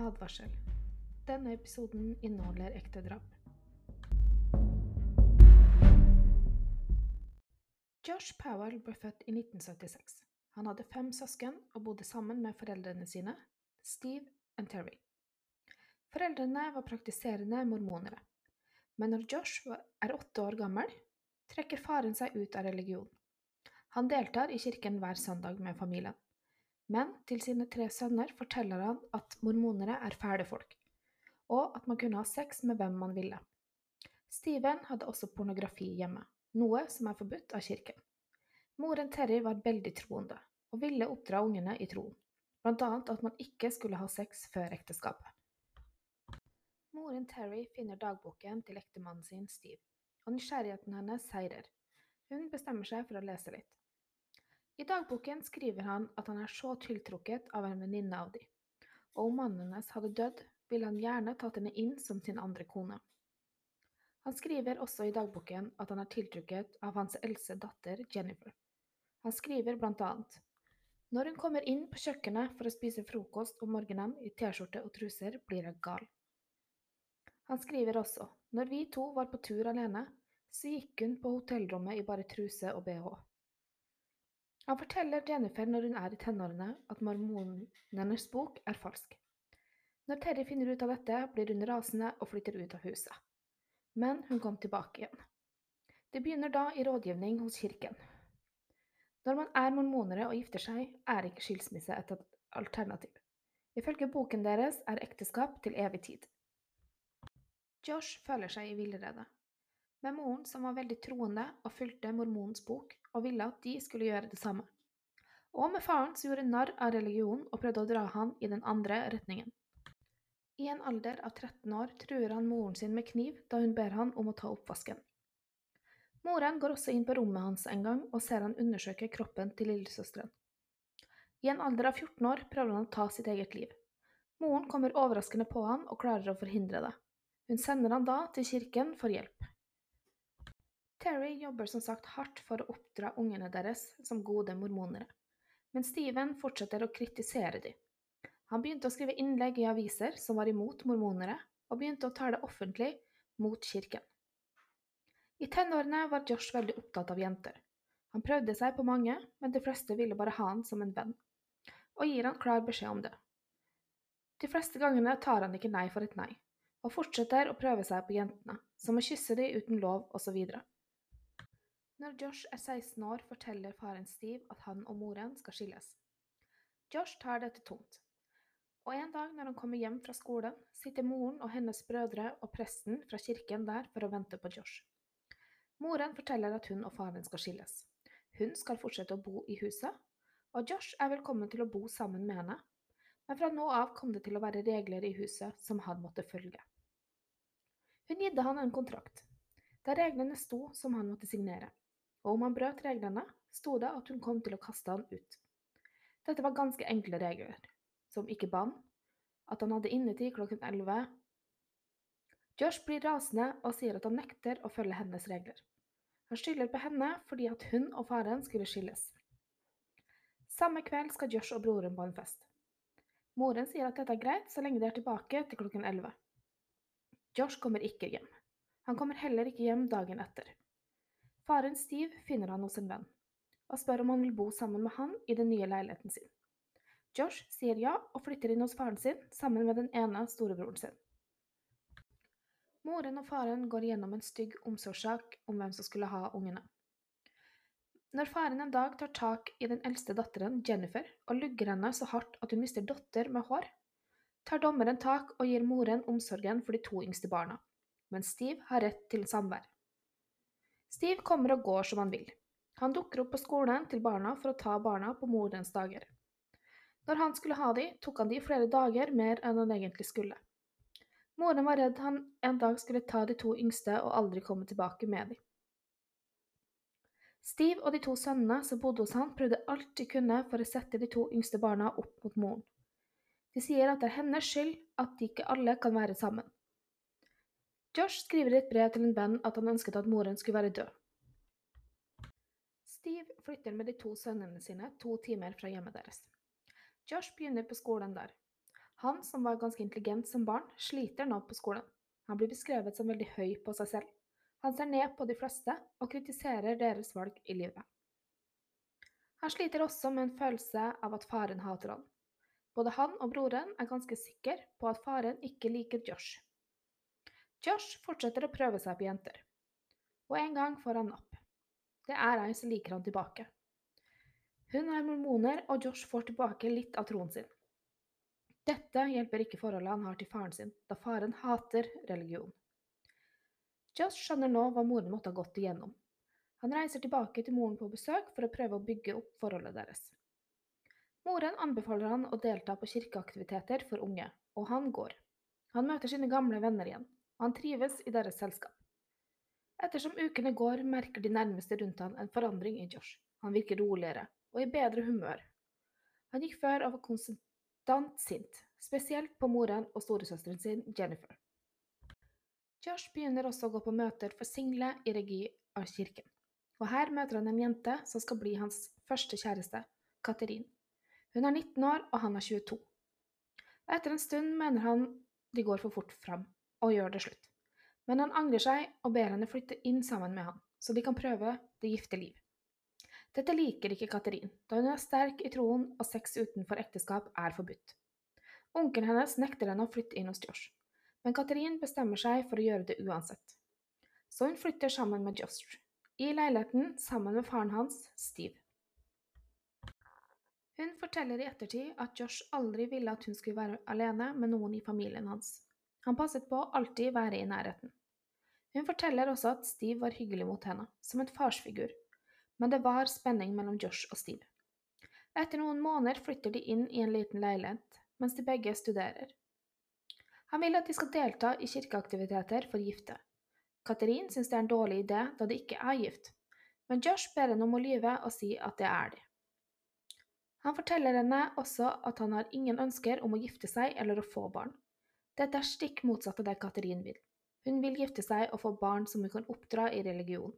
Advarsel. Denne episoden inneholder ekte drap. Josh Powell ble født i 1976. Han hadde fem søsken og bodde sammen med foreldrene sine, Steve og Terry. Foreldrene var praktiserende mormonere. Men når Josh er åtte år gammel, trekker faren seg ut av religion. Han deltar i kirken hver søndag med familien. Men til sine tre sønner forteller han at mormonere er fæle folk, og at man kunne ha sex med hvem man ville. Steven hadde også pornografi hjemme, noe som er forbudt av kirken. Moren Terry var veldig troende, og ville oppdra ungene i troen, blant annet at man ikke skulle ha sex før ekteskapet. Moren Terry finner dagboken til ektemannen sin Steve, og nysgjerrigheten hennes seirer. Hun bestemmer seg for å lese litt. I dagboken skriver han at han er så tiltrukket av en venninne av de, og om mannen hennes hadde dødd, ville han gjerne tatt henne inn som sin andre kone. Han skriver også i dagboken at han er tiltrukket av hans eldste datter Jennifer. Han skriver blant annet Når hun kommer inn på kjøkkenet for å spise frokost om morgenen i T-skjorte og truser, blir jeg gal. Han skriver også Når vi to var på tur alene, så gikk hun på hotellrommet i bare truse og bh. Han forteller Jennifer når hun er i tenårene at mormonenes bok er falsk. Når Terry finner ut av dette, blir hun rasende og flytter ut av huset. Men hun kom tilbake igjen. Det begynner da i rådgivning hos kirken. Når man er mormonere og gifter seg, er ikke skilsmisse et alternativ. Ifølge boken deres er ekteskap til evig tid. Josh føler seg i villrede. Med moren som var veldig troende og fulgte mormonens bok og ville at de skulle gjøre det samme. Og med faren som gjorde narr av religionen og prøvde å dra han i den andre retningen. I en alder av 13 år truer han moren sin med kniv da hun ber han om å ta oppvasken. Moren går også inn på rommet hans en gang og ser han undersøke kroppen til lillesøsteren. I en alder av 14 år prøver han å ta sitt eget liv. Moren kommer overraskende på han og klarer å forhindre det. Hun sender han da til kirken for hjelp. Terry jobber som sagt hardt for å oppdra ungene deres som gode mormonere, men Steven fortsetter å kritisere dem. Han begynte å skrive innlegg i aviser som var imot mormonere, og begynte å tale offentlig mot kirken. I tenårene var Josh veldig opptatt av jenter. Han prøvde seg på mange, men de fleste ville bare ha han som en venn, og gir han klar beskjed om det. De fleste gangene tar han ikke nei for et nei, og fortsetter å prøve seg på jentene, som å kysse dem uten lov osv. Når Josh er 16 år, forteller faren Steve at han og moren skal skilles. Josh tar dette tungt. Og en dag når han kommer hjem fra skolen, sitter moren og hennes brødre og presten fra kirken der for å vente på Josh. Moren forteller at hun og faren skal skilles. Hun skal fortsette å bo i huset, og Josh er velkommen til å bo sammen med henne, men fra nå av kom det til å være regler i huset som han måtte følge. Hun gitte han en kontrakt, der reglene sto som han måtte signere, og om han brøt reglene, sto det at hun kom til å kaste han ut. Dette var ganske enkle regler, som ikke bann, at han hadde innetid klokken 11. Josh blir rasende og sier at han nekter å følge hennes regler. Han skylder på henne fordi at hun og faren skulle skilles. Samme kveld skal Josh og broren på en fest. Moren sier at dette er greit så lenge de er tilbake til klokken 11. Josh kommer ikke hjem. Han kommer heller ikke hjem dagen etter. Faren Steve finner han hos en venn, og spør om han vil bo sammen med han i den nye leiligheten sin. Josh sier ja og flytter inn hos faren sin sammen med den ene storebroren sin. Moren og faren går gjennom en stygg omsorgssak om hvem som skulle ha ungene. Når faren en dag tar tak i den eldste datteren, Jennifer, og lugger henne så hardt at hun mister dotter med hår, tar dommeren tak og gir moren omsorgen for de to yngste barna, mens Steve har rett til samvær. Steve kommer og går som han vil. Han dukker opp på skolen til barna for å ta barna på morens dager. Når han skulle ha de, tok han de flere dager mer enn han egentlig skulle. Moren var redd han en dag skulle ta de to yngste og aldri komme tilbake med de. Steve og de to sønnene som bodde hos han, prøvde alt de kunne for å sette de to yngste barna opp mot moren. De sier at det er hennes skyld at de ikke alle kan være sammen. Josh skriver i et brev til en venn at han ønsket at moren skulle være død. Steve flytter med de to sønnene sine to timer fra hjemmet deres. Josh begynner på skolen der. Han, som var ganske intelligent som barn, sliter nå på skolen. Han blir beskrevet som veldig høy på seg selv. Han ser ned på de fleste og kritiserer deres valg i livet. Han sliter også med en følelse av at faren hater han. Både han og broren er ganske sikre på at faren ikke liker Josh. Josh fortsetter å prøve seg på jenter, og en gang får han napp. Det er ei som liker han tilbake. Hun er mormoner, og Josh får tilbake litt av troen sin. Dette hjelper ikke forholdet han har til faren sin, da faren hater religion. Josh skjønner nå hva moren måtte ha gått igjennom. Han reiser tilbake til moren på besøk for å prøve å bygge opp forholdet deres. Moren anbefaler han å delta på kirkeaktiviteter for unge, og han går. Han møter sine gamle venner igjen, og han trives i deres selskap. Ettersom ukene går, merker de nærmeste rundt han en forandring i Josh. Han virker roligere og i bedre humør. Han gikk før og var konstant sint, spesielt på moren og storesøsteren sin, Jennifer. Josh begynner også å gå på møter for single i regi av kirken, og her møter han en jente som skal bli hans første kjæreste, Katerin. Hun er 19 år, og han er 22. Etter en stund mener han de går for fort fram, og gjør det slutt. Men han angrer seg og ber henne flytte inn sammen med han, så de kan prøve det gifte liv. Dette liker ikke Katerin, da hun er sterk i troen og sex utenfor ekteskap er forbudt. Onkelen hennes nekter henne å flytte inn hos Josh, men Katerin bestemmer seg for å gjøre det uansett. Så hun flytter sammen med Josh, i leiligheten sammen med faren hans, Steve. Hun forteller i ettertid at Josh aldri ville at hun skulle være alene med noen i familien hans. Han passet på å alltid være i nærheten. Hun forteller også at Steve var hyggelig mot henne, som en farsfigur, men det var spenning mellom Josh og Steve. Etter noen måneder flytter de inn i en liten leilighet, mens de begge studerer. Han vil at de skal delta i kirkeaktiviteter for gifte. Katerin syns det er en dårlig idé, da de ikke er gift, men Josh ber henne om å lyve og si at det er de. Han forteller henne også at han har ingen ønsker om å gifte seg eller å få barn. Dette er stikk motsatt av det Katerin vil. Hun vil gifte seg og få barn som hun kan oppdra i religion.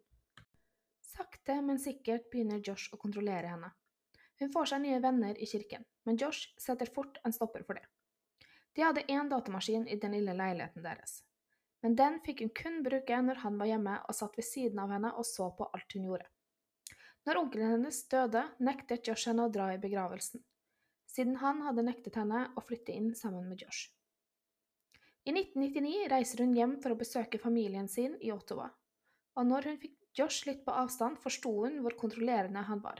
Sakte, men sikkert begynner Josh å kontrollere henne. Hun får seg nye venner i kirken, men Josh setter fort en stopper for det. De hadde én datamaskin i den lille leiligheten deres, men den fikk hun kun bruke når han var hjemme og satt ved siden av henne og så på alt hun gjorde. Når onkelen hennes døde, nektet Josh henne å dra i begravelsen, siden han hadde nektet henne å flytte inn sammen med Josh. I 1999 reiser hun hjem for å besøke familien sin i Ottawa, og når hun fikk Josh litt på avstand forsto hun hvor kontrollerende han var.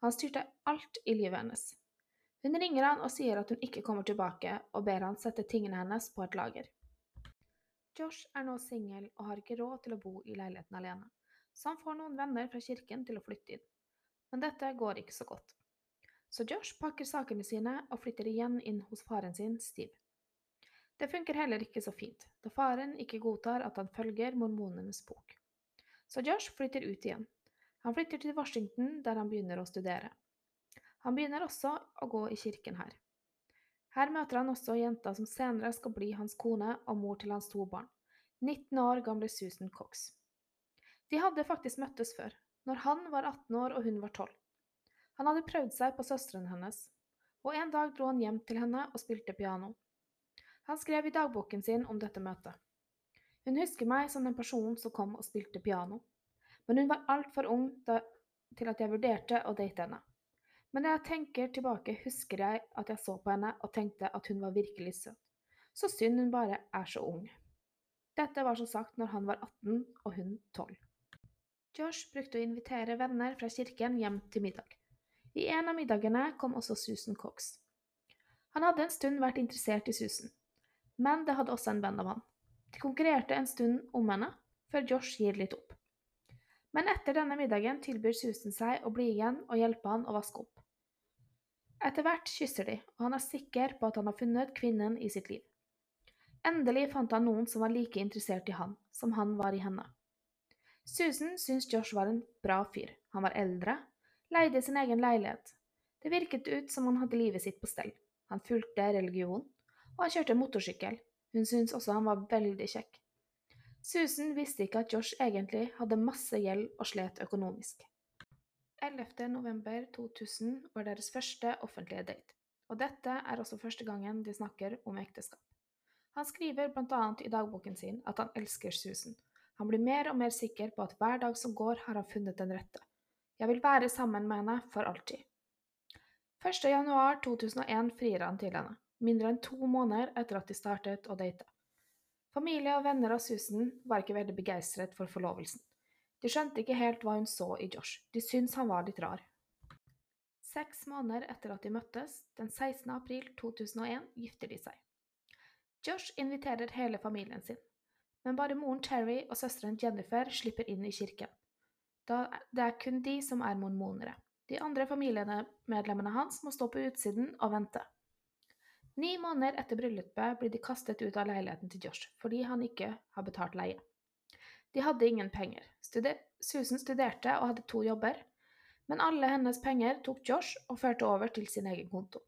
Han styrte alt i livet hennes. Hun ringer han og sier at hun ikke kommer tilbake, og ber han sette tingene hennes på et lager. Josh er nå singel og har ikke råd til å bo i leiligheten alene, så han får noen venner fra kirken til å flytte inn. Men dette går ikke så godt. Så Josh pakker sakene sine og flytter igjen inn hos faren sin, Steve. Det funker heller ikke så fint, da faren ikke godtar at han følger mormonenes bok så Josh flytter ut igjen. Han flytter til Washington, der han begynner å studere. Han begynner også å gå i kirken her. Her møter han også jenta som senere skal bli hans kone og mor til hans to barn, 19 år gamle Susan Cox. De hadde faktisk møttes før, når han var 18 år og hun var 12. Han hadde prøvd seg på søsteren hennes, og en dag dro han hjem til henne og spilte piano. Han skrev i dagboken sin om dette møtet. Hun husker meg som den personen som kom og spilte piano, men hun var altfor ung da, til at jeg vurderte å date henne. Men når jeg tenker tilbake, husker jeg at jeg så på henne og tenkte at hun var virkelig søt. Så synd hun bare er så ung. Dette var som sagt når han var 18 og hun 12. Josh brukte å invitere venner fra kirken hjem til middag. I en av middagene kom også Susan Cox. Han hadde en stund vært interessert i Susan, men det hadde også en venn av han, de konkurrerte en stund om henne, før Josh gir litt opp. Men etter denne middagen tilbyr Susan seg å bli igjen og hjelpe han å vaske opp. Etter hvert kysser de, og han er sikker på at han har funnet kvinnen i sitt liv. Endelig fant han noen som var like interessert i han som han var i henne. Susan syntes Josh var en bra fyr. Han var eldre, leide sin egen leilighet. Det virket ut som han hadde livet sitt på stell. Han fulgte religion, og han kjørte motorsykkel, hun syntes også han var veldig kjekk. Susan visste ikke at Josh egentlig hadde masse gjeld og slet økonomisk. 11. november 2000 var deres første offentlige date. og dette er også første gangen de snakker om ekteskap. Han skriver bl.a. i dagboken sin at han elsker Susan. Han blir mer og mer sikker på at hver dag som går, har han funnet den rette. Jeg vil være sammen med henne for alltid. 1.1.2001 frier han til henne, mindre enn to måneder etter at de startet å date. Familie og venner av Susan var ikke veldig begeistret for forlovelsen. De skjønte ikke helt hva hun så i Josh, de syntes han var litt rar. Seks måneder etter at de møttes, den 16. april 2001, gifter de seg. Josh inviterer hele familien sin, men bare moren Terry og søsteren Jennifer slipper inn i kirken. Da det er kun de som er mormonere. De andre familiemedlemmene hans må stå på utsiden og vente. Ni måneder etter bryllupet blir de kastet ut av leiligheten til Josh fordi han ikke har betalt leie. De hadde ingen penger. Susan studerte og hadde to jobber, men alle hennes penger tok Josh og førte over til sin egen konto.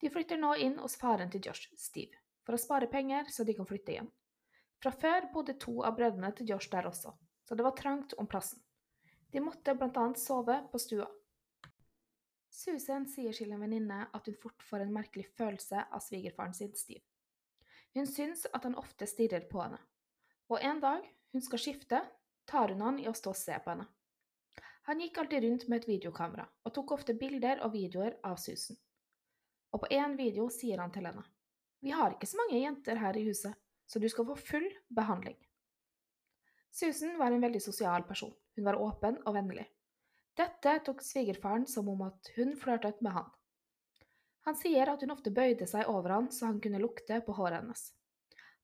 De flytter nå inn hos faren til Josh, Steve, for å spare penger så de kan flytte igjen. Fra før bodde to av brødrene til Josh der også, så det var trangt om plassen. De måtte blant annet sove på stua. Susan sier til en venninne at hun fort får en merkelig følelse av svigerfaren sin, Steve. Hun syns at han ofte stirrer på henne, og en dag hun skal skifte, tar hun han i å stå og se på henne. Han gikk alltid rundt med et videokamera og tok ofte bilder og videoer av Susan. Og på én video sier han til henne, Vi har ikke så mange jenter her i huset, så du skal få full behandling. Susan var en veldig sosial person. Hun var åpen og vennlig. Dette tok svigerfaren som om at hun flørtet med han. Han sier at hun ofte bøyde seg over han så han kunne lukte på håret hennes.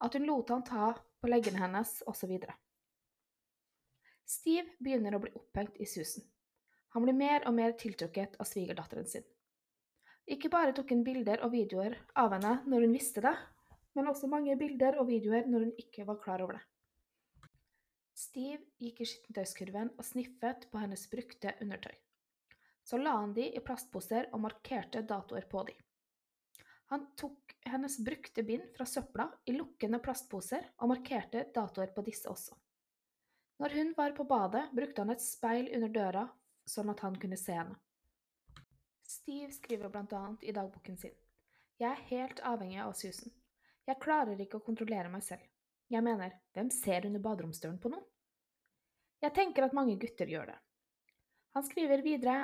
At hun lot han ta på leggene hennes, osv. Steve begynner å bli opphengt i susen. Han blir mer og mer tiltrukket av svigerdatteren sin. Ikke bare tok hun bilder og videoer av henne når hun visste det, men også mange bilder og videoer når hun ikke var klar over det. Steve gikk i skittentøyskurven og sniffet på hennes brukte undertøy. Så la han de i plastposer og markerte datoer på de. Han tok hennes brukte bind fra søpla i lukkende plastposer og markerte datoer på disse også. Når hun var på badet, brukte han et speil under døra sånn at han kunne se henne. Steve skriver blant annet i dagboken sin. Jeg er helt avhengig av Susan. Jeg klarer ikke å kontrollere meg selv. Jeg mener, hvem ser under baderomsdøren på noen? Jeg tenker at mange gutter gjør det. Han skriver videre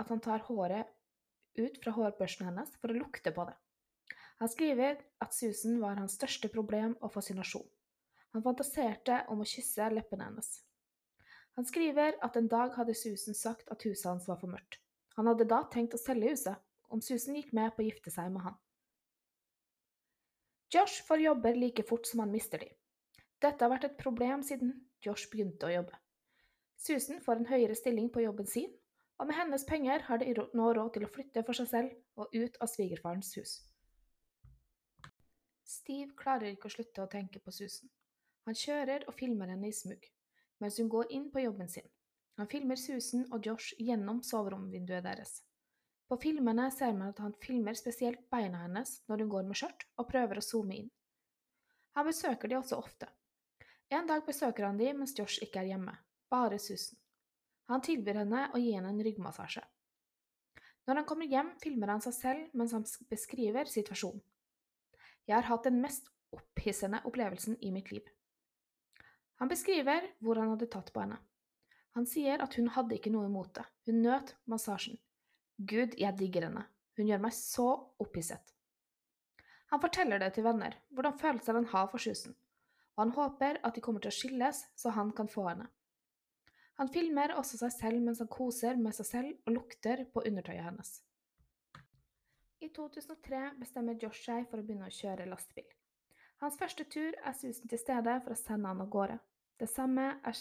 at han tar håret ut fra hårbørsten hennes for å lukte på det. Han skriver at Susan var hans største problem og fascinasjon. Han fantaserte om å kysse leppene hennes. Han skriver at en dag hadde Susan sagt at huset hans var for mørkt. Han hadde da tenkt å selge huset, om Susan gikk med på å gifte seg med han. Josh får jobber like fort som han mister de. Dette har vært et problem siden Josh begynte å jobbe. Susan får en høyere stilling på jobben sin, og med hennes penger har de nå råd til å flytte for seg selv og ut av svigerfarens hus. Steve klarer ikke å slutte å tenke på Susan. Han kjører og filmer henne i smug, mens hun går inn på jobben sin. Han filmer Susan og Josh gjennom soveromvinduet deres. På filmene ser man at han filmer spesielt beina hennes når hun går med skjørt, og prøver å zoome inn. Han besøker de også ofte, en dag besøker han de mens Josh ikke er hjemme, bare Susan. Han tilbyr henne å gi henne en ryggmassasje. Når han kommer hjem, filmer han seg selv mens han beskriver situasjonen. Jeg har hatt den mest opphissende opplevelsen i mitt liv. Han beskriver hvor han hadde tatt på henne. Han sier at hun hadde ikke noe imot det, hun nøt massasjen. Gud, jeg digger henne, hun gjør meg så opphisset. Han forteller det til venner, hvordan følelser han har for Susan og han håper at de kommer til å skilles så han kan få henne. Han filmer også seg selv mens han koser med seg selv og lukter på undertøyet hennes. I 2003 bestemmer Josh seg for å begynne å kjøre lastebil. Hans første tur er Susan til stede for å sende han av gårde. Det samme er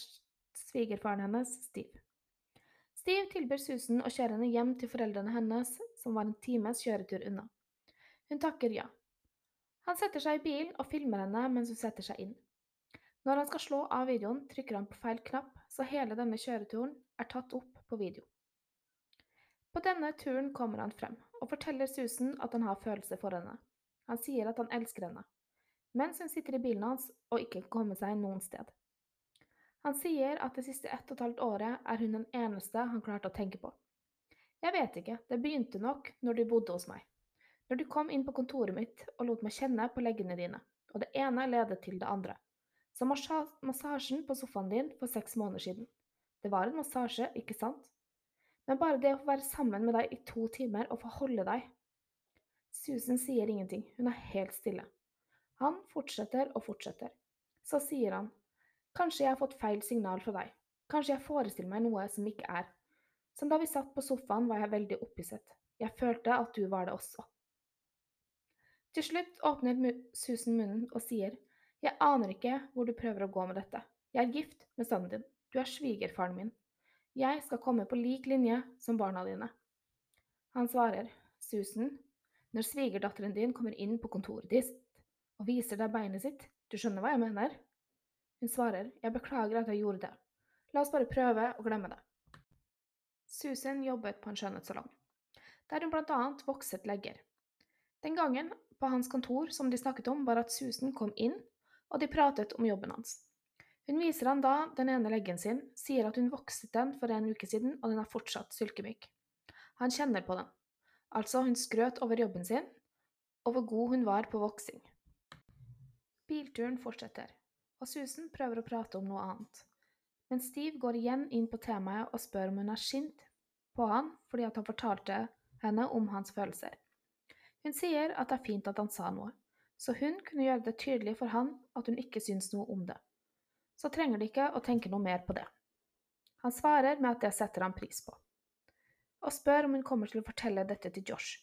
svigerfaren hennes, Steve. Steve tilbyr Susan å kjøre henne hjem til foreldrene hennes, som var en times kjøretur unna. Hun takker ja. Han setter seg i bilen og filmer henne mens hun setter seg inn. Når han skal slå av videoen, trykker han på feil knapp, så hele denne kjøreturen er tatt opp på video. På denne turen kommer han frem og forteller Susan at han har følelser for henne. Han sier at han elsker henne, mens hun sitter i bilen hans og ikke kan komme seg noen sted. Han sier at det siste ett og et halvt året er hun den eneste han klarte å tenke på. Jeg vet ikke, det begynte nok når de bodde hos meg. Når du kom inn på kontoret mitt og lot meg kjenne på leggene dine, og det ene ledet til det andre. Som massasjen på sofaen din for seks måneder siden. Det var en massasje, ikke sant? Men bare det å få være sammen med deg i to timer og få holde deg Susan sier ingenting, hun er helt stille. Han fortsetter og fortsetter. Så sier han, kanskje jeg har fått feil signal fra deg, kanskje jeg forestiller meg noe som ikke er. Som da vi satt på sofaen var jeg veldig opphisset, jeg følte at du var det også. Til slutt åpner Susan munnen og sier, jeg aner ikke hvor du prøver å gå med dette, jeg er gift med sønnen din, du er svigerfaren min, jeg skal komme på lik linje som barna dine. Han svarer, Susan, når svigerdatteren din kommer inn på kontoret ditt og viser deg beinet sitt, du skjønner hva jeg mener? Hun svarer, jeg beklager at jeg gjorde det, la oss bare prøve å glemme det. Susan jobbet på en skjønnhetssalong, der hun blant annet vokset legger. Den gangen på hans kontor som de snakket om, var at Susan kom inn, og de pratet om jobben hans. Hun viser han da den ene leggen sin, sier at hun vokset den for en uke siden, og den er fortsatt sylkemyk. Han kjenner på den. Altså, hun skrøt over jobben sin, og hvor god hun var på voksing. Bilturen fortsetter, og Susan prøver å prate om noe annet. Men Steve går igjen inn på temaet og spør om hun er sint på han fordi han fortalte henne om hans følelser. Hun sier at det er fint at han sa noe, så hun kunne gjøre det tydelig for han at hun ikke syns noe om det. Så trenger de ikke å tenke noe mer på det. Han svarer med at det setter han pris på og spør om hun kommer til å fortelle dette til Josh.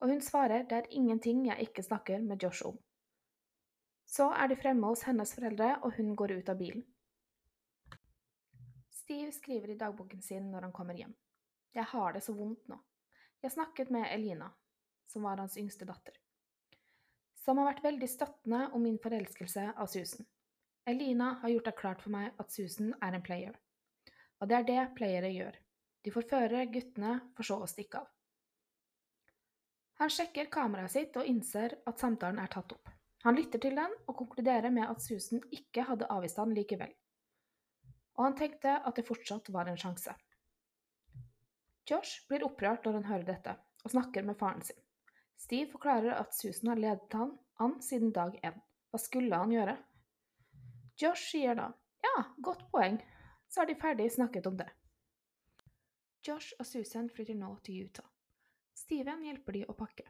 Og hun svarer det er ingenting jeg ikke snakker med Josh om. Så er de fremme hos hennes foreldre, og hun går ut av bilen. Steve skriver i dagboken sin når han kommer hjem. Jeg har det så vondt nå. Jeg snakket med Elina, som var hans yngste datter, som har vært veldig støttende om min forelskelse av Susan. Elina har gjort det klart for meg at Susan er en player, og det er det playere gjør. De forfører guttene, for så å stikke av. Han sjekker kameraet sitt og innser at samtalen er tatt opp. Han lytter til den og konkluderer med at Susan ikke hadde avvist han likevel. Og han tenkte at det fortsatt var en sjanse. Josh blir opprørt når han hører dette, og snakker med faren sin. Steve forklarer at Susan har ledet han an siden dag én. Hva skulle han gjøre? Josh sier da ja, godt poeng, så er de ferdig snakket om det. Josh og Susan flytter nå til Utah. Steven hjelper de å pakke.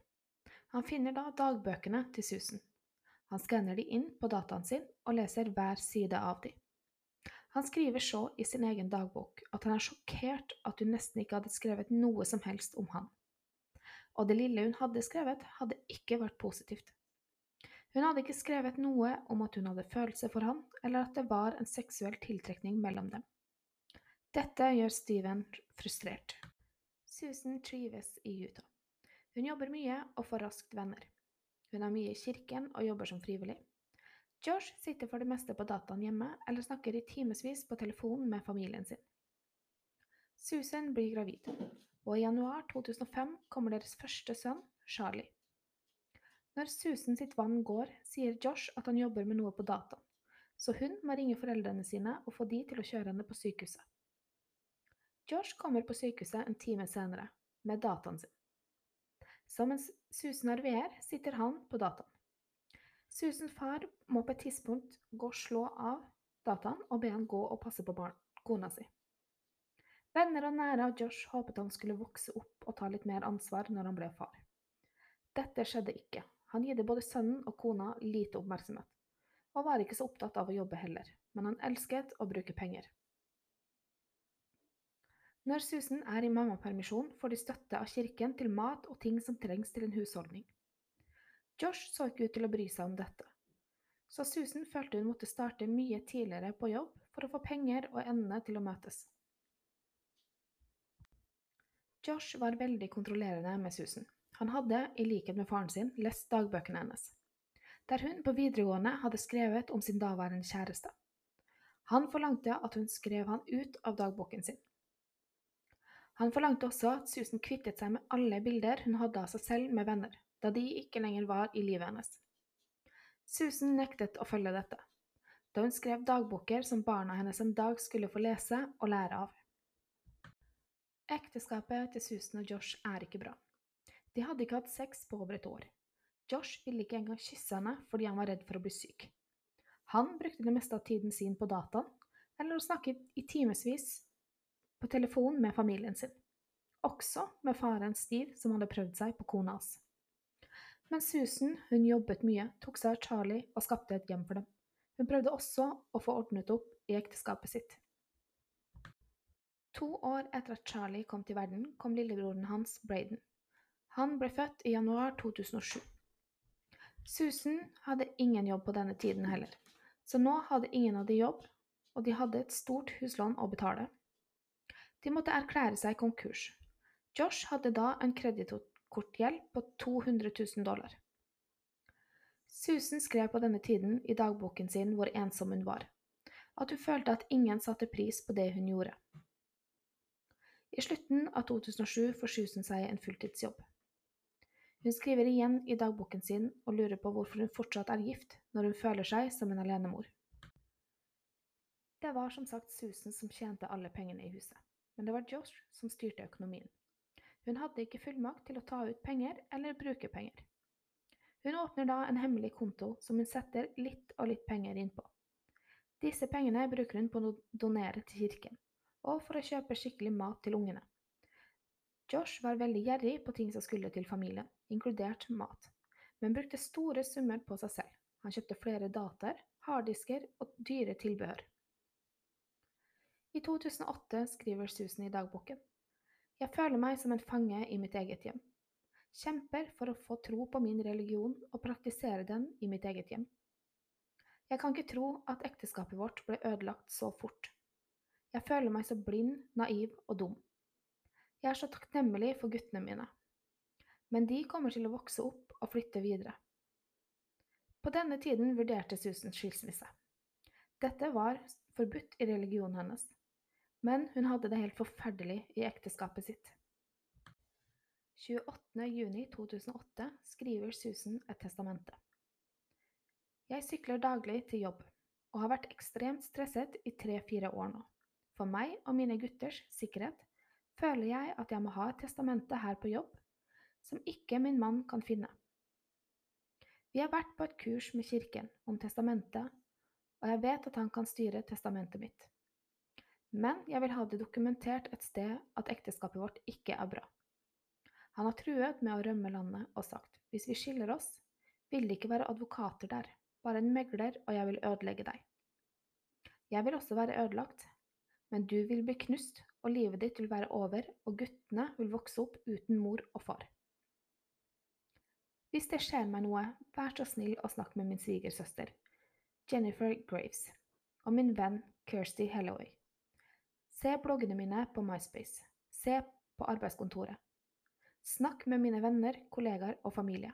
Han finner da dagbøkene til Susan. Han skanner de inn på dataen sin og leser hver side av de. Han skriver så i sin egen dagbok at han er sjokkert at hun nesten ikke hadde skrevet noe som helst om han. Og det lille hun hadde skrevet, hadde ikke vært positivt. Hun hadde ikke skrevet noe om at hun hadde følelser for han, eller at det var en seksuell tiltrekning mellom dem. Dette gjør Steven frustrert. Susan trives i Utah. Hun jobber mye og får raskt venner. Hun er mye i kirken og jobber som frivillig. Josh sitter for det meste på dataen hjemme eller snakker i timevis på telefonen med familien sin. Susan blir gravid, og i januar 2005 kommer deres første sønn, Charlie. Når Susan sitt vann går, sier Josh at han jobber med noe på dataen, så hun må ringe foreldrene sine og få de til å kjøre henne på sykehuset. Josh kommer på sykehuset en time senere, med dataen sin. Så mens Susan RVR sitter han på dataen. Susans far må på et tidspunkt gå og slå av dataen og be han gå og passe på barn, kona si. Venner og nære av Josh håpet han skulle vokse opp og ta litt mer ansvar når han ble far. Dette skjedde ikke. Han gitte både sønnen og kona lite oppmerksomhet, og var ikke så opptatt av å jobbe heller, men han elsket å bruke penger. Når Susan er i mammapermisjon, får de støtte av kirken til mat og ting som trengs til en husholdning. Josh så ikke ut til å bry seg om dette, så Susan følte hun måtte starte mye tidligere på jobb for å få penger og endene til å møtes. Josh var veldig kontrollerende med Susan. Han hadde, i likhet med faren sin, lest dagbøkene hennes, der hun på videregående hadde skrevet om sin daværende kjæreste. Han forlangte at hun skrev han ut av dagboken sin. Han forlangte også at Susan kvittet seg med alle bilder hun hadde av seg selv med venner, da de ikke lenger var i livet hennes. Susan nektet å følge dette, da hun skrev dagboker som barna hennes en dag skulle få lese og lære av. Ekteskapet til Susan og Josh er ikke bra. De hadde ikke hatt sex på over et år. Josh ville ikke engang kysse henne fordi han var redd for å bli syk. Han brukte det meste av tiden sin på dataen, eller å snakke i timevis på telefon med familien sin. Også med faren Steve, som hadde prøvd seg på kona hans. Men Susan hun jobbet mye, tok seg av Charlie og skapte et hjem for dem. Hun prøvde også å få ordnet opp i ekteskapet sitt. To år etter at Charlie kom til verden, kom lillebroren hans, Braden. Han ble født i januar 2007. Susan hadde ingen jobb på denne tiden heller, så nå hadde ingen av de jobb, og de hadde et stort huslån å betale. De måtte erklære seg konkurs. Josh hadde da en kredittkortgjeld på 200 000 dollar. Susan skrev på denne tiden i dagboken sin hvor ensom hun var, at hun følte at ingen satte pris på det hun gjorde. I slutten av 2007 får Susan seg en fulltidsjobb. Hun skriver igjen i dagboken sin og lurer på hvorfor hun fortsatt er gift når hun føler seg som en alenemor. Det var som sagt Susan som tjente alle pengene i huset, men det var Josh som styrte økonomien. Hun hadde ikke fullmakt til å ta ut penger eller bruke penger. Hun åpner da en hemmelig konto som hun setter litt og litt penger inn på. Disse pengene bruker hun på å donere til kirken og for å kjøpe skikkelig mat til ungene. Josh var veldig gjerrig på ting som skulle til familien, inkludert mat, men brukte store summer på seg selv. Han kjøpte flere dataer, harddisker og dyre tilbehør. I 2008 skriver Susan i dagboken. Jeg føler meg som en fange i mitt eget hjem. Kjemper for å få tro på min religion og praktisere den i mitt eget hjem. Jeg kan ikke tro at ekteskapet vårt ble ødelagt så fort. Jeg føler meg så blind, naiv og dum. Jeg er så takknemlig for guttene mine. Men de kommer til å vokse opp og flytte videre. På denne tiden vurderte Susan skilsmisse. Dette var forbudt i religionen hennes, men hun hadde det helt forferdelig i ekteskapet sitt. 28.6.2008 skriver Susan et testamente. Jeg sykler daglig til jobb og har vært ekstremt stresset i tre–fire år nå. For meg og mine gutters sikkerhet føler jeg at jeg må ha et testamente her på jobb som ikke min mann kan finne. Vi har vært på et kurs med kirken om testamentet, og jeg vet at han kan styre testamentet mitt. Men jeg vil ha det dokumentert et sted at ekteskapet vårt ikke er bra. Han har truet med å rømme landet og sagt hvis vi skiller oss, vil det ikke være advokater der, bare en megler, og jeg vil ødelegge deg. Jeg vil også være ødelagt, men du vil bli knust, og livet ditt vil være over, og guttene vil vokse opp uten mor og far. Hvis det skjer meg noe, vær så snill å snakke med min svigersøster, Jennifer Graves, og min venn Kirsty Helloway. Se bloggene mine på MySpace. Se på arbeidskontoret. Snakk med mine venner, kollegaer og familie.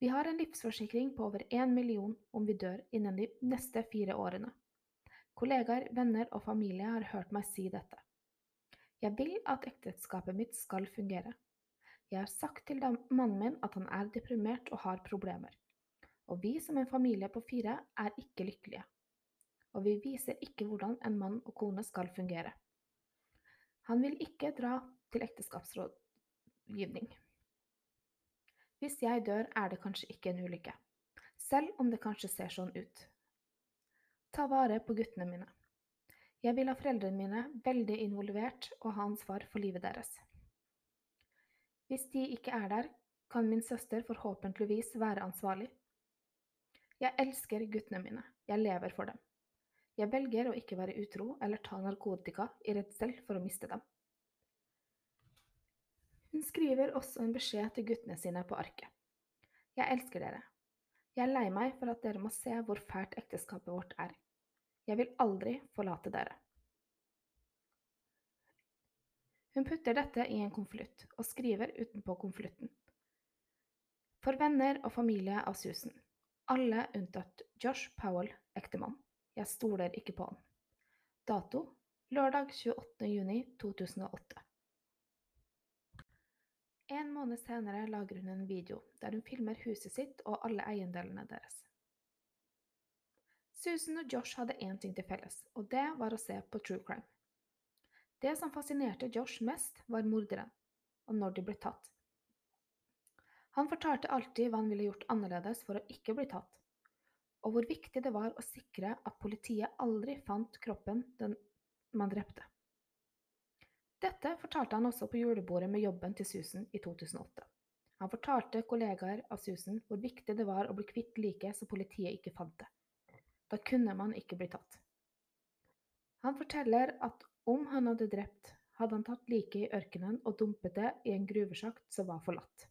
Vi har en livsforsikring på over én million om vi dør innen de neste fire årene. Kollegaer, venner og familie har hørt meg si dette. Jeg vil at ekteskapet mitt skal fungere. Jeg har sagt til mannen min at han er deprimert og har problemer. Og vi som en familie på fire er ikke lykkelige. Og vi viser ikke hvordan en mann og kone skal fungere. Han vil ikke dra til ekteskapsrådgivning. Hvis jeg dør, er det kanskje ikke en ulykke, selv om det kanskje ser sånn ut. Ta vare på guttene mine. Jeg vil ha foreldrene mine veldig involvert og ha ansvar for livet deres. Hvis de ikke er der, kan min søster forhåpentligvis være ansvarlig. Jeg elsker guttene mine, jeg lever for dem. Jeg velger å ikke være utro eller ta narkotika i redsel for å miste dem. Hun skriver også en beskjed til guttene sine på arket. Jeg elsker dere. Jeg er lei meg for at dere må se hvor fælt ekteskapet vårt er. Jeg vil aldri forlate dere. Hun putter dette i en konvolutt og skriver utenpå konvolutten. For venner og familie av Susan. Alle unntatt Josh Powell, ektemann. Jeg stoler ikke på han. Dato lørdag 28. juni 2008. En måned senere lager hun en video der hun filmer huset sitt og alle eiendelene deres. Susan og Josh hadde én ting til felles, og det var å se på true crime. Det som fascinerte Josh mest, var morderen, og når de ble tatt. Han fortalte alltid hva han ville gjort annerledes for å ikke bli tatt, og hvor viktig det var å sikre at politiet aldri fant kroppen den man drepte. Dette fortalte han også på julebordet med jobben til Susan i 2008. Han fortalte kollegaer av Susan hvor viktig det var å bli kvitt liket så politiet ikke fant det. Da kunne man ikke bli tatt. Han forteller at om han hadde drept, hadde han tatt liket i ørkenen og dumpet det i en gruvesjakt som var forlatt.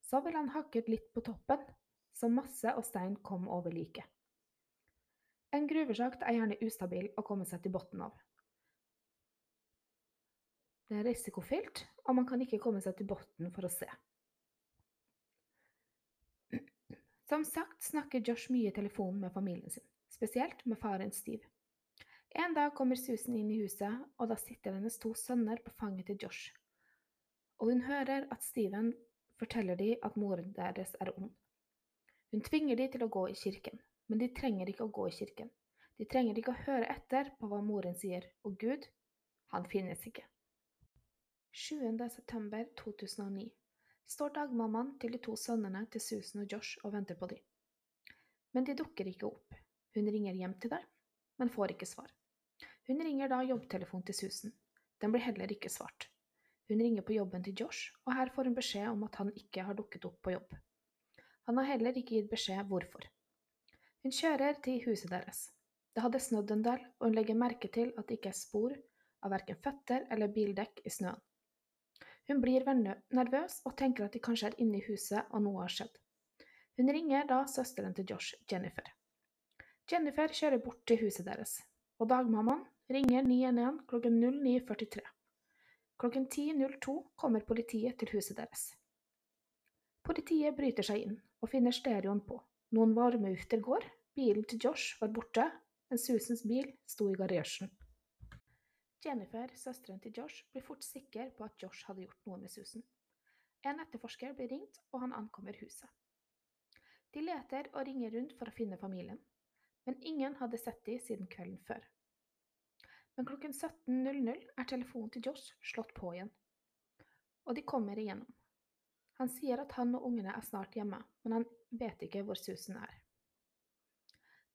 Så ville han hakket litt på toppen, så masse og stein kom over liket. En gruvesjakt er gjerne ustabil å komme seg til bunnen av. Det er risikofylt, og man kan ikke komme seg til bunnen for å se. Som sagt snakker Josh mye i telefonen med familien sin, spesielt med faren Steve. En dag kommer Susan inn i huset, og da sitter hennes to sønner på fanget til Josh. Og hun hører at Steven forteller de at moren deres er ond. Hun tvinger de til å gå i kirken, men de trenger ikke å gå i kirken. De trenger ikke å høre etter på hva moren sier, og Gud, han finnes ikke. 7. september 2009 står dagmammaen til de to sønnene til Susan og Josh og venter på dem. Men de dukker ikke opp. Hun ringer hjem til dem, men får ikke svar. Hun ringer da jobbtelefonen til Susan. Den blir heller ikke svart. Hun ringer på jobben til Josh, og her får hun beskjed om at han ikke har dukket opp på jobb. Han har heller ikke gitt beskjed hvorfor. Hun kjører til huset deres. Det hadde snødd en del, og hun legger merke til at det ikke er spor av verken føtter eller bildekk i snøen. Hun blir nervøs og tenker at de kanskje er inne i huset og noe har skjedd. Hun ringer da søsteren til Josh, Jennifer. Jennifer kjører bort til huset deres, og dagmammaen ringer 911 klokken 09.43. Klokken 10.02 kommer politiet til huset deres. Politiet bryter seg inn og finner stereoen på. Noen varmeuter går, bilen til Josh var borte, men Susans bil sto i garasjen. Jennifer, søsteren til Josh, blir fort sikker på at Josh hadde gjort noe med Susan. En etterforsker blir ringt, og han ankommer huset. De leter og ringer rundt for å finne familien, men ingen hadde sett dem siden kvelden før. Men klokken 17.00 er telefonen til Josh slått på igjen, og de kommer igjennom. Han sier at han og ungene er snart hjemme, men han vet ikke hvor Susan er.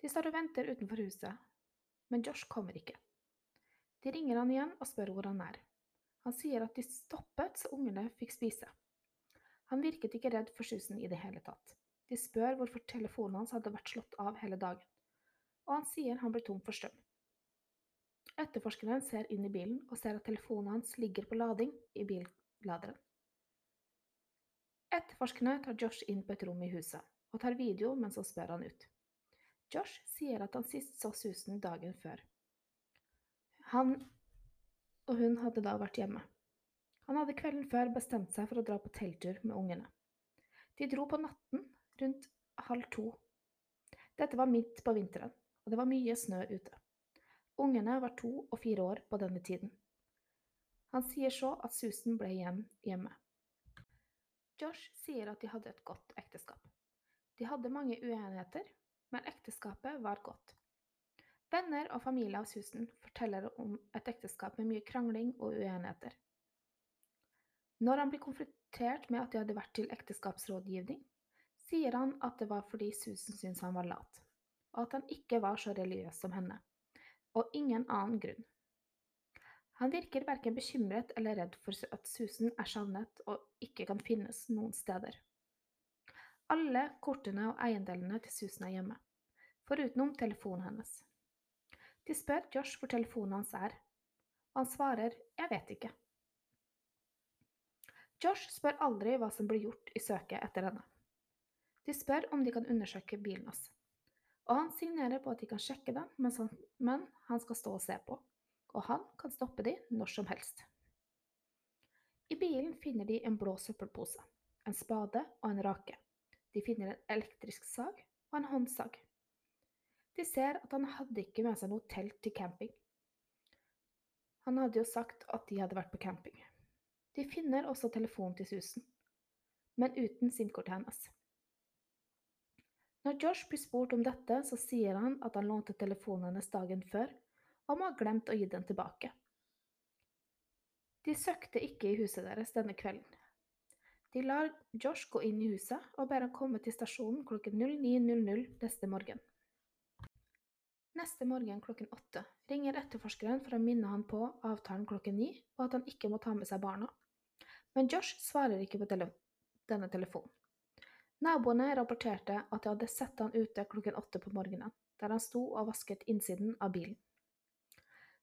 De står og venter utenfor huset, men Josh kommer ikke. De ringer han igjen og spør hvor han er. Han sier at de stoppet så ungene fikk spise. Han virket ikke redd for Susan i det hele tatt. De spør hvorfor telefonen hans hadde vært slått av hele dagen, og han sier han ble tom for strøm. Etterforskeren ser inn i bilen og ser at telefonen hans ligger på lading i billaderen. Etterforskerne tar Josh inn på et rom i huset og tar video mens han spør han ut. Josh sier at han sist så Susan dagen før, han og hun hadde da vært hjemme. Han hadde kvelden før bestemt seg for å dra på telttur med ungene. De dro på natten rundt halv to. Dette var midt på vinteren, og det var mye snø ute. Ungene var to og fire år på denne tiden. Han sier så at Susan ble igjen hjemme. Josh sier at de hadde et godt ekteskap. De hadde mange uenigheter, men ekteskapet var godt. Venner og familie av Susan forteller om et ekteskap med mye krangling og uenigheter. Når han blir konfrontert med at de hadde vært til ekteskapsrådgivning, sier han at det var fordi Susan syntes han var lat, og at han ikke var så religiøs som henne, og ingen annen grunn. Han virker verken bekymret eller redd for at Susan er savnet og ikke kan finnes noen steder. Alle kortene og eiendelene til Susan er hjemme, forutenom telefonen hennes. De spør Josh hvor telefonen hans er, han svarer 'jeg vet ikke'. Josh spør aldri hva som blir gjort i søket etter henne. De spør om de kan undersøke bilen hans, og han signerer på at de kan sjekke den, men han skal stå og se på, og han kan stoppe de når som helst. I bilen finner de en blå søppelpose, en spade og en rake. De finner en elektrisk sag og en håndsag. De ser at han hadde ikke med seg noe telt til camping. Han hadde jo sagt at de hadde vært på camping. De finner også telefonen til Susan, men uten SIM-kortet hennes. Når Josh blir spurt om dette, så sier han at han lånte telefonen hennes dagen før, og må ha glemt å gi den tilbake. De søkte ikke i huset deres denne kvelden. De lar Josh gå inn i huset og ber han komme til stasjonen klokken 09.00 neste morgen. Neste morgen klokken åtte ringer etterforskeren for å minne han på avtalen klokken ni, og at han ikke må ta med seg barna. Men Josh svarer ikke på tele denne telefonen. Naboene rapporterte at de hadde sett han ute klokken åtte på morgenen, der han sto og vasket innsiden av bilen.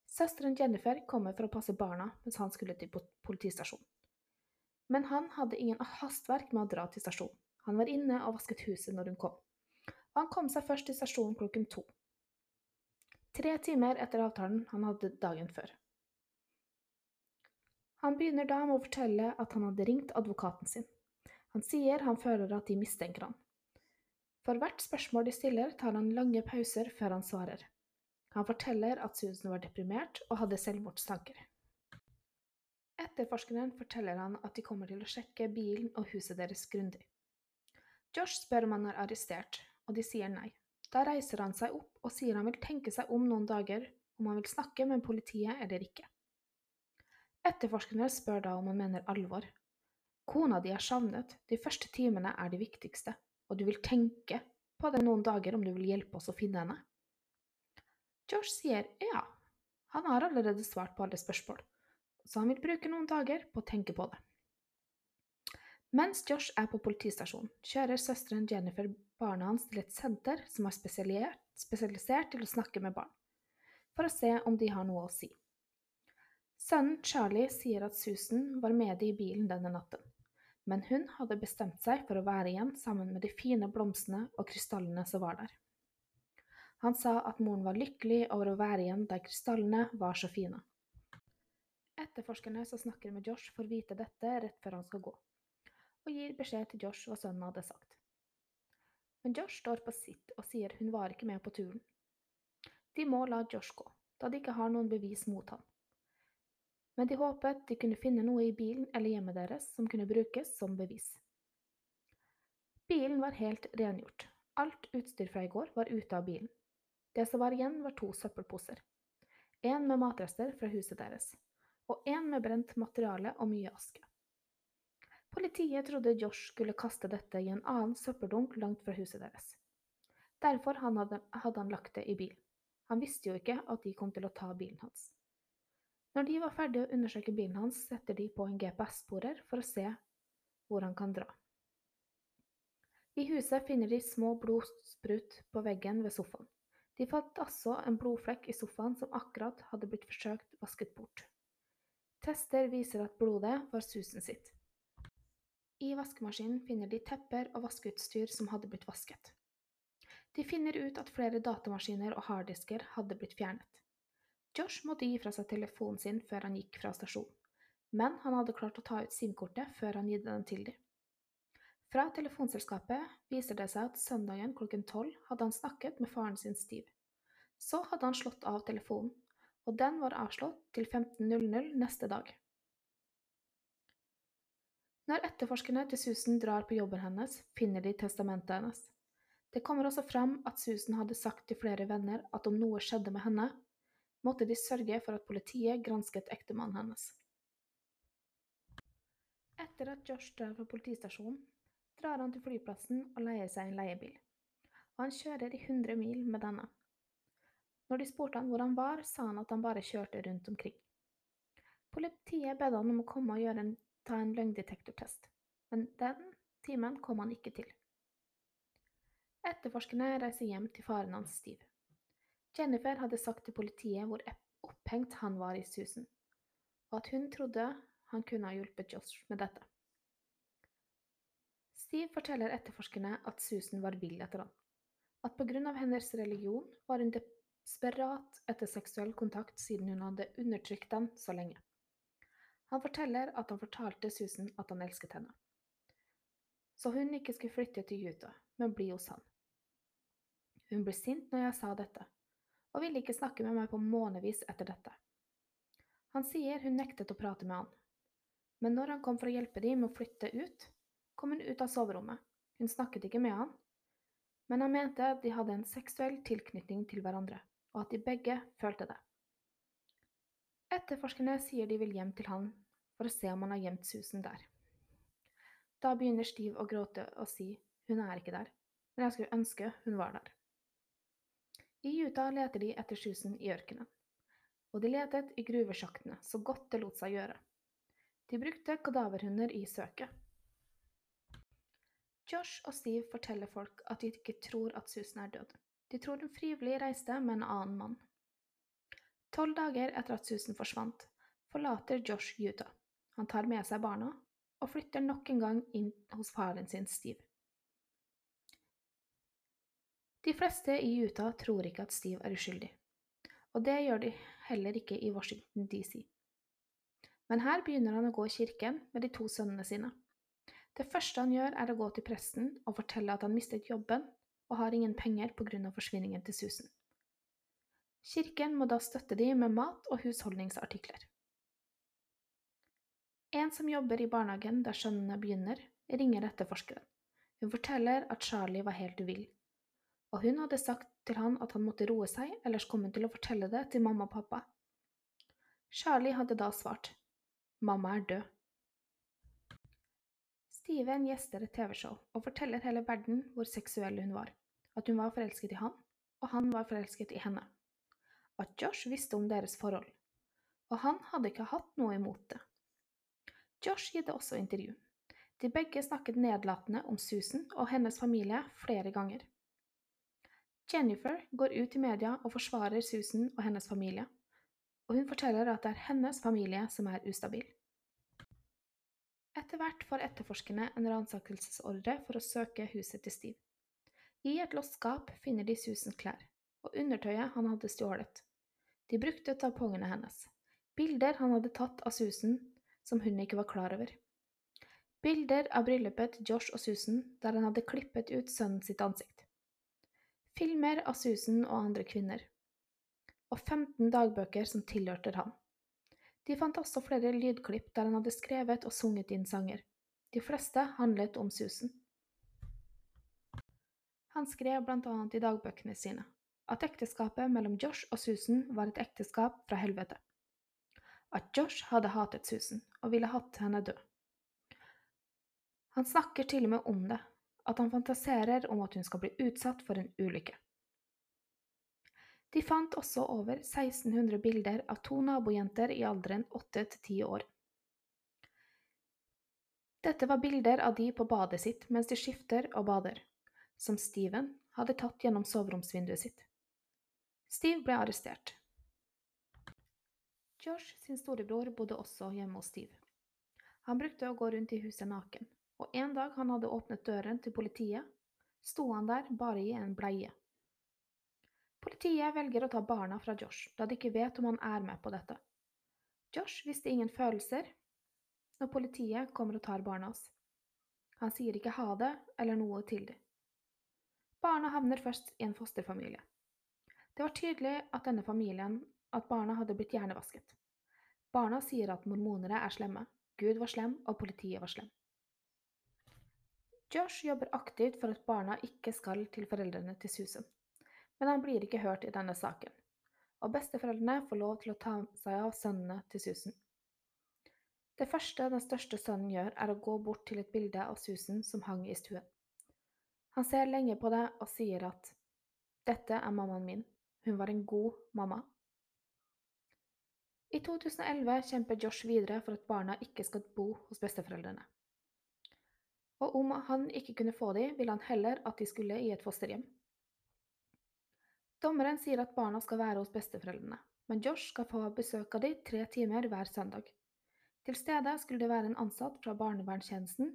Søsteren Jennifer kommer for å passe barna mens han skulle til politistasjonen. Men han hadde ingen hastverk med å dra til stasjonen. Han var inne og vasket huset når hun kom. Han kom seg først til stasjonen klokken to. Tre timer etter avtalen han hadde dagen før. Han begynner da med å fortelle at han hadde ringt advokaten sin. Han sier han føler at de mistenker han. For hvert spørsmål de stiller, tar han lange pauser før han svarer. Han forteller at Susan var deprimert og hadde selvmordstanker. Etterforskeren forteller han at de kommer til å sjekke bilen og huset deres grundig. Josh spør om han er arrestert, og de sier nei. Da reiser han seg opp og sier han vil tenke seg om noen dager om han vil snakke med politiet eller ikke. Etterforskerne spør da om han mener alvor. Kona di er savnet, de første timene er de viktigste, og du vil tenke på det noen dager om du vil hjelpe oss å finne henne. Josh sier ja, han har allerede svart på alle spørsmål, så han vil bruke noen dager på å tenke på det. Mens Josh er på politistasjonen, kjører søsteren Jennifer barna hans til et senter som er spesialisert til å snakke med barn, for å se om de har noe å si. Sønnen Charlie sier at Susan var med i bilen denne natten, men hun hadde bestemt seg for å være igjen sammen med de fine blomstene og krystallene som var der. Han sa at moren var lykkelig over å være igjen der krystallene var så fine. Etterforskerne som snakker med Josh, får vite dette rett før han skal gå, og gir beskjed til Josh hva sønnen hadde sagt. Men Josh står på sitt og sier hun var ikke med på turen. De må la Josh gå, da de ikke har noen bevis mot ham. Men de håpet de kunne finne noe i bilen eller hjemmet deres som kunne brukes som bevis. Bilen var helt rengjort. Alt utstyr fra i går var ute av bilen. Det som var igjen, var to søppelposer. En med matrester fra huset deres, og en med brent materiale og mye aske. Politiet trodde Josh skulle kaste dette i en annen søppeldunk langt fra huset deres. Derfor hadde, han lagt det i bil. Han visste jo ikke at de kom til å ta bilen hans. Når de var ferdige å undersøke bilen hans, setter de på en GPS-sporer for å se hvor han kan dra. I huset finner de små blodsprut på veggen ved sofaen. De fant også en blodflekk i sofaen som akkurat hadde blitt forsøkt vasket bort. Tester viser at blodet var susen sitt. I vaskemaskinen finner de tepper og vaskeutstyr som hadde blitt vasket. De finner ut at flere datamaskiner og harddisker hadde blitt fjernet. Josh måtte gi fra seg telefonen sin før han gikk fra stasjonen, men han hadde klart å ta ut SIM-kortet før han gitt den til dem. Fra telefonselskapet viser det seg at søndagen klokken tolv hadde han snakket med faren sin Steve. Så hadde han slått av telefonen, og den var avslått til 15.00 neste dag. Når etterforskerne til Susan drar på jobben hennes, finner de testamentet hennes. Det kommer også frem at Susan hadde sagt til flere venner at om noe skjedde med henne, måtte de sørge for at politiet gransket ektemannen hennes. Etter at Josh drar fra politistasjonen, drar han til flyplassen og leier seg en leiebil, og han kjører i 100 mil med denne. Når de spurte han hvor han var, sa han at han bare kjørte rundt omkring. Politiet bedde han om å komme og gjøre en, ta en løgndetektortest, men den timen kom han ikke til. Etterforskerne reiser hjem til faren hans Steve. Jennifer hadde sagt til politiet hvor opphengt han var i Susan, og at hun trodde han kunne ha hjulpet Josh med dette. Steve forteller etterforskerne at Susan var vill etter ham, At på grunn av hennes religion var hun desperat etter seksuell kontakt siden hun hadde undertrykt den så lenge. Han forteller at han fortalte Susan at han elsket henne. Så hun ikke skulle flytte til Utah, men bli hos han. Hun ble sint når jeg sa dette, og ville ikke snakke med meg på månevis etter dette. Han sier hun nektet å prate med han, men når han kom for å hjelpe dem med å flytte ut, kom hun ut av soverommet. Hun snakket ikke med han, men han mente at de hadde en seksuell tilknytning til hverandre, og at de begge følte det. Etterforskerne sier de vil hjem til han for å se om han har gjemt Susan der. Da begynner Steve å gråte og si hun er ikke der, men jeg skulle ønske hun var der. I Utah leter de etter Susan i ørkenen, og de letet i gruvesjaktene så godt det lot seg gjøre. De brukte kadaverhunder i søket. Josh og Steve forteller folk at de ikke tror at Susan er død. De tror hun frivillig reiste med en annen mann. Tolv dager etter at Susan forsvant, forlater Josh Utah. Han tar med seg barna og flytter nok en gang inn hos faren sin, Steve. De fleste i Utah tror ikke at Steve er uskyldig, og det gjør de heller ikke i Washington DC. Men her begynner han å gå i kirken med de to sønnene sine. Det første han gjør, er å gå til presten og fortelle at han mistet jobben og har ingen penger pga. forsvinningen til Susan. Kirken må da støtte de med mat og husholdningsartikler. En som jobber i barnehagen der sønnene begynner, ringer etterforskeren. Hun forteller at Charlie var helt vill, og hun hadde sagt til han at han måtte roe seg, ellers kom hun til å fortelle det til mamma og pappa. Charlie hadde da svart, mamma er død. Steven gjester et TV-show og forteller hele verden hvor seksuell hun var, at hun var forelsket i han, og han var forelsket i henne, at Josh visste om deres forhold, og han hadde ikke hatt noe imot det. Josh gitt også intervju. De begge snakket nedlatende om Susan og hennes familie flere ganger. Jennifer går ut i media og forsvarer Susan og hennes familie, og hun forteller at det er hennes familie som er ustabil. Etter hvert får etterforskerne en ransakelsesordre for å søke huset til Steve. I et låst skap finner de Susans klær og undertøyet han hadde stjålet. De brukte tampongene hennes, bilder han hadde tatt av Susan som hun ikke var klar over. Bilder av bryllupet til Josh og Susan der han hadde klippet ut sønnen sitt ansikt. Filmer av Susan og andre kvinner. Og 15 dagbøker som tilhørte han. De fant også flere lydklipp der han hadde skrevet og sunget inn sanger. De fleste handlet om Susan. Han skrev blant annet i dagbøkene sine at ekteskapet mellom Josh og Susan var et ekteskap fra helvete at Josh hadde hatet Susan og ville hatt henne død. Han snakker til og med om det, at han fantaserer om at hun skal bli utsatt for en ulykke. De fant også over 1600 bilder av to nabojenter i alderen 8 til 10 år. Dette var bilder av de på badet sitt mens de skifter og bader, som Steven hadde tatt gjennom soveromsvinduet sitt. Steve ble arrestert, Josh sin storebror bodde også hjemme hos Steve. Han brukte å gå rundt i huset naken, og en dag han hadde åpnet døren til politiet, sto han der bare i en bleie. Politiet velger å ta barna fra Josh, da de ikke vet om han er med på dette. Josh visste ingen følelser når politiet kommer og tar barna hans. Han sier ikke ha det eller noe til dem. Barna havner først i en fosterfamilie. Det var tydelig at denne familien at barna hadde blitt hjernevasket. Barna sier at mormonere er slemme, Gud var slem, og politiet var slem. Josh jobber aktivt for at barna ikke skal til foreldrene til Susan, men han blir ikke hørt i denne saken, og besteforeldrene får lov til å ta seg av sønnene til Susan. Det første den største sønnen gjør, er å gå bort til et bilde av Susan som hang i stuen. Han ser lenge på det og sier at dette er mammaen min, hun var en god mamma, i 2011 kjemper Josh videre for at barna ikke skal bo hos besteforeldrene. Og om han ikke kunne få dem, ville han heller at de skulle i et fosterhjem. Dommeren sier at barna skal være hos besteforeldrene, men Josh skal få besøk av dem tre timer hver søndag. Til stede skulle det være en ansatt fra barnevernstjenesten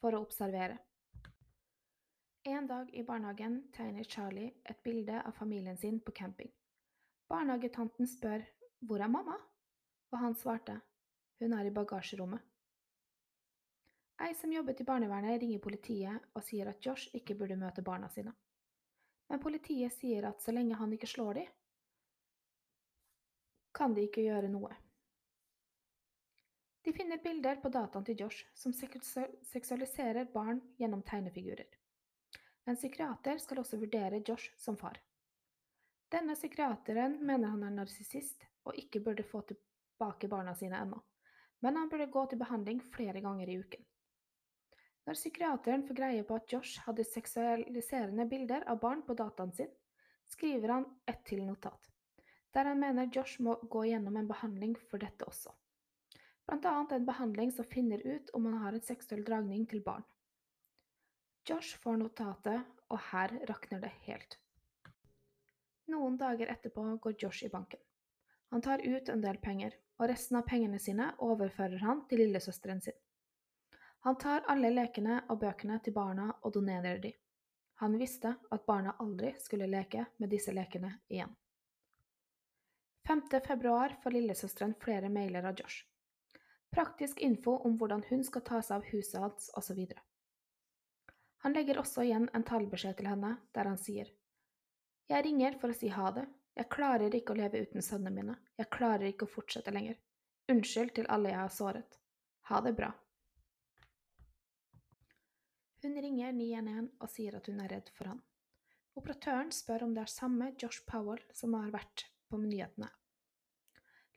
for å observere. En dag i barnehagen tegner Charlie et bilde av familien sin på camping. Barnehagetanten spør hvor er mamma? Og han svarte, hun er i bagasjerommet. Ei som jobbet i barnevernet, ringer politiet og sier at Josh ikke burde møte barna sine. Men politiet sier at så lenge han ikke slår dem, kan de ikke gjøre noe. De finner bilder på dataen til Josh som seksualiserer barn gjennom tegnefigurer. En psykiater skal også vurdere Josh som far. Denne psykiateren mener han er narsissist og ikke burde få tilbake barna sine ennå, men han burde gå til behandling flere ganger i uken. Når psykiateren får greie på at Josh hadde seksualiserende bilder av barn på dataen sin, skriver han ett til notat, der han mener Josh må gå gjennom en behandling for dette også. Blant annet en behandling som finner ut om han har en seksuell dragning til barn. Josh får notatet, og her rakner det helt. Noen dager etterpå går Josh i banken. Han tar ut en del penger, og resten av pengene sine overfører han til lillesøsteren sin. Han tar alle lekene og bøkene til barna og donerer de. Han visste at barna aldri skulle leke med disse lekene igjen. 5. februar får lillesøsteren flere mailer av Josh. Praktisk info om hvordan hun skal ta seg av huset hans osv. Han legger også igjen en tallbeskjed til henne der han sier Jeg ringer for å si ha det. Jeg klarer ikke å leve uten sønnene mine. Jeg klarer ikke å fortsette lenger. Unnskyld til alle jeg har såret. Ha det bra. Hun ringer 911 og sier at hun er redd for han. Operatøren spør om det er samme Josh Powell som har vært på nyhetene.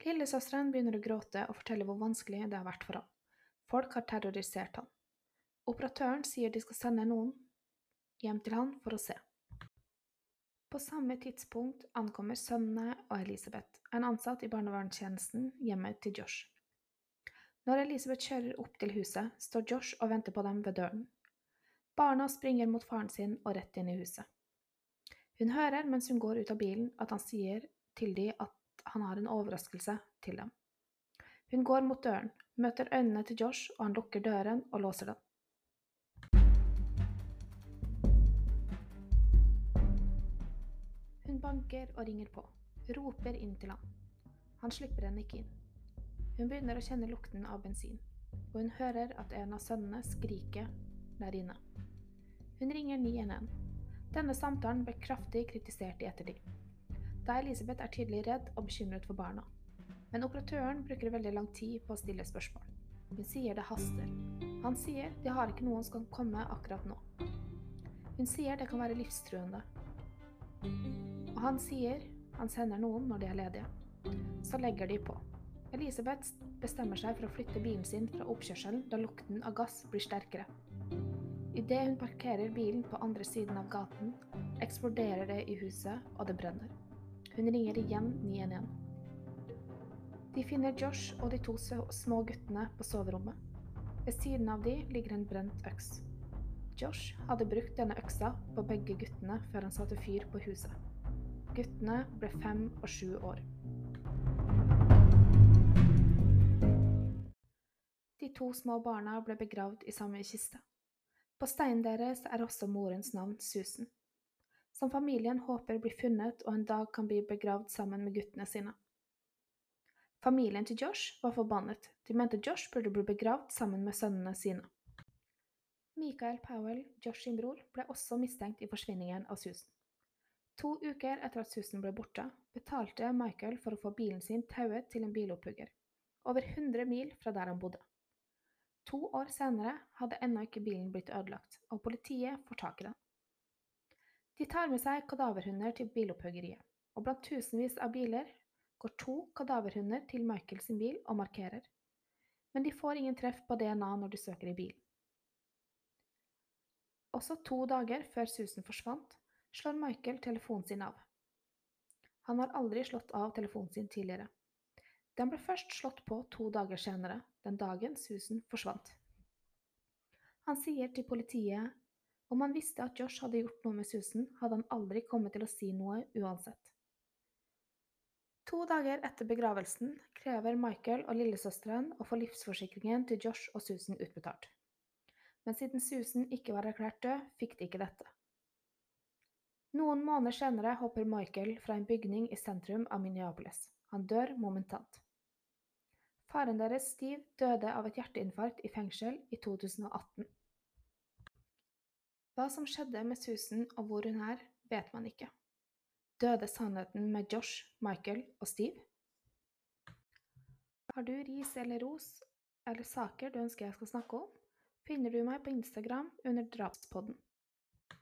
Lillesøsteren begynner å gråte og forteller hvor vanskelig det har vært for han. Folk har terrorisert han. Operatøren sier de skal sende noen hjem til han for å se. På samme tidspunkt ankommer sønnene og Elisabeth, en ansatt i barnevernstjenesten, hjemme til Josh. Når Elisabeth kjører opp til huset, står Josh og venter på dem ved døren. Barna springer mot faren sin og rett inn i huset. Hun hører mens hun går ut av bilen at han sier til dem at han har en overraskelse til dem. Hun går mot døren, møter øynene til Josh, og han lukker døren og låser den. Banker og ringer på, roper inn til han. Han slipper henne ikke inn. Hun begynner å kjenne lukten av bensin, og hun hører at en av sønnene skriker der inne. Hun ringer 911. Denne samtalen ble kraftig kritisert i ettertid, da Elisabeth er tydelig redd og bekymret for barna. Men operatøren bruker veldig lang tid på å stille spørsmål. Hun sier det haster. Han sier de har ikke noen som kan komme akkurat nå. Hun sier det kan være livstruende. Og han sier han sender noen når de er ledige. Så legger de på. Elisabeth bestemmer seg for å flytte bilen sin fra oppkjørselen da lukten av gass blir sterkere. Idet hun parkerer bilen på andre siden av gaten, eksploderer det i huset, og det brenner. Hun ringer igjen 911. De finner Josh og de to små guttene på soverommet. Ved siden av de ligger en brent øks. Josh hadde brukt denne øksa på begge guttene før han satte fyr på huset. Guttene ble fem og sju år. De to små barna ble begravd i samme kiste. På steinen deres er også morens navn Susan, som familien håper blir funnet og en dag kan bli begravd sammen med guttene sine. Familien til Josh var forbannet, de mente Josh burde bli begravd sammen med sønnene sine. Michael Powell, Josh sin bror, ble også mistenkt i forsvinningen av Susan. To uker etter at Susan ble borte, betalte Michael for å få bilen sin tauet til en bilopphugger, over 100 mil fra der han bodde. To år senere hadde ennå ikke bilen blitt ødelagt, og politiet får tak i den. De tar med seg kadaverhunder til bilopphuggeriet, og blant tusenvis av biler går to kadaverhunder til Michael sin bil og markerer, men de får ingen treff på DNA når de søker i bilen. Også to dager før Susan forsvant, slår Michael telefonen sin av. Han har aldri slått av telefonen sin tidligere. Den ble først slått på to dager senere, den dagen Susan forsvant. Han sier til politiet om han visste at Josh hadde gjort noe med Susan, hadde han aldri kommet til å si noe uansett. To dager etter begravelsen krever Michael og lillesøsteren å få livsforsikringen til Josh og Susan utbetalt. Men siden Susan ikke var erklært død, fikk de ikke dette. Noen måneder senere hopper Michael fra en bygning i sentrum av Minneapolis. Han dør momentant. Faren deres, Steve, døde av et hjerteinfarkt i fengsel i 2018. Hva som skjedde med Susan og hvor hun er, vet man ikke. Døde sannheten med Josh, Michael og Steve? Har du ris eller ros eller saker du ønsker jeg skal snakke om, finner du meg på Instagram under Drapspodden.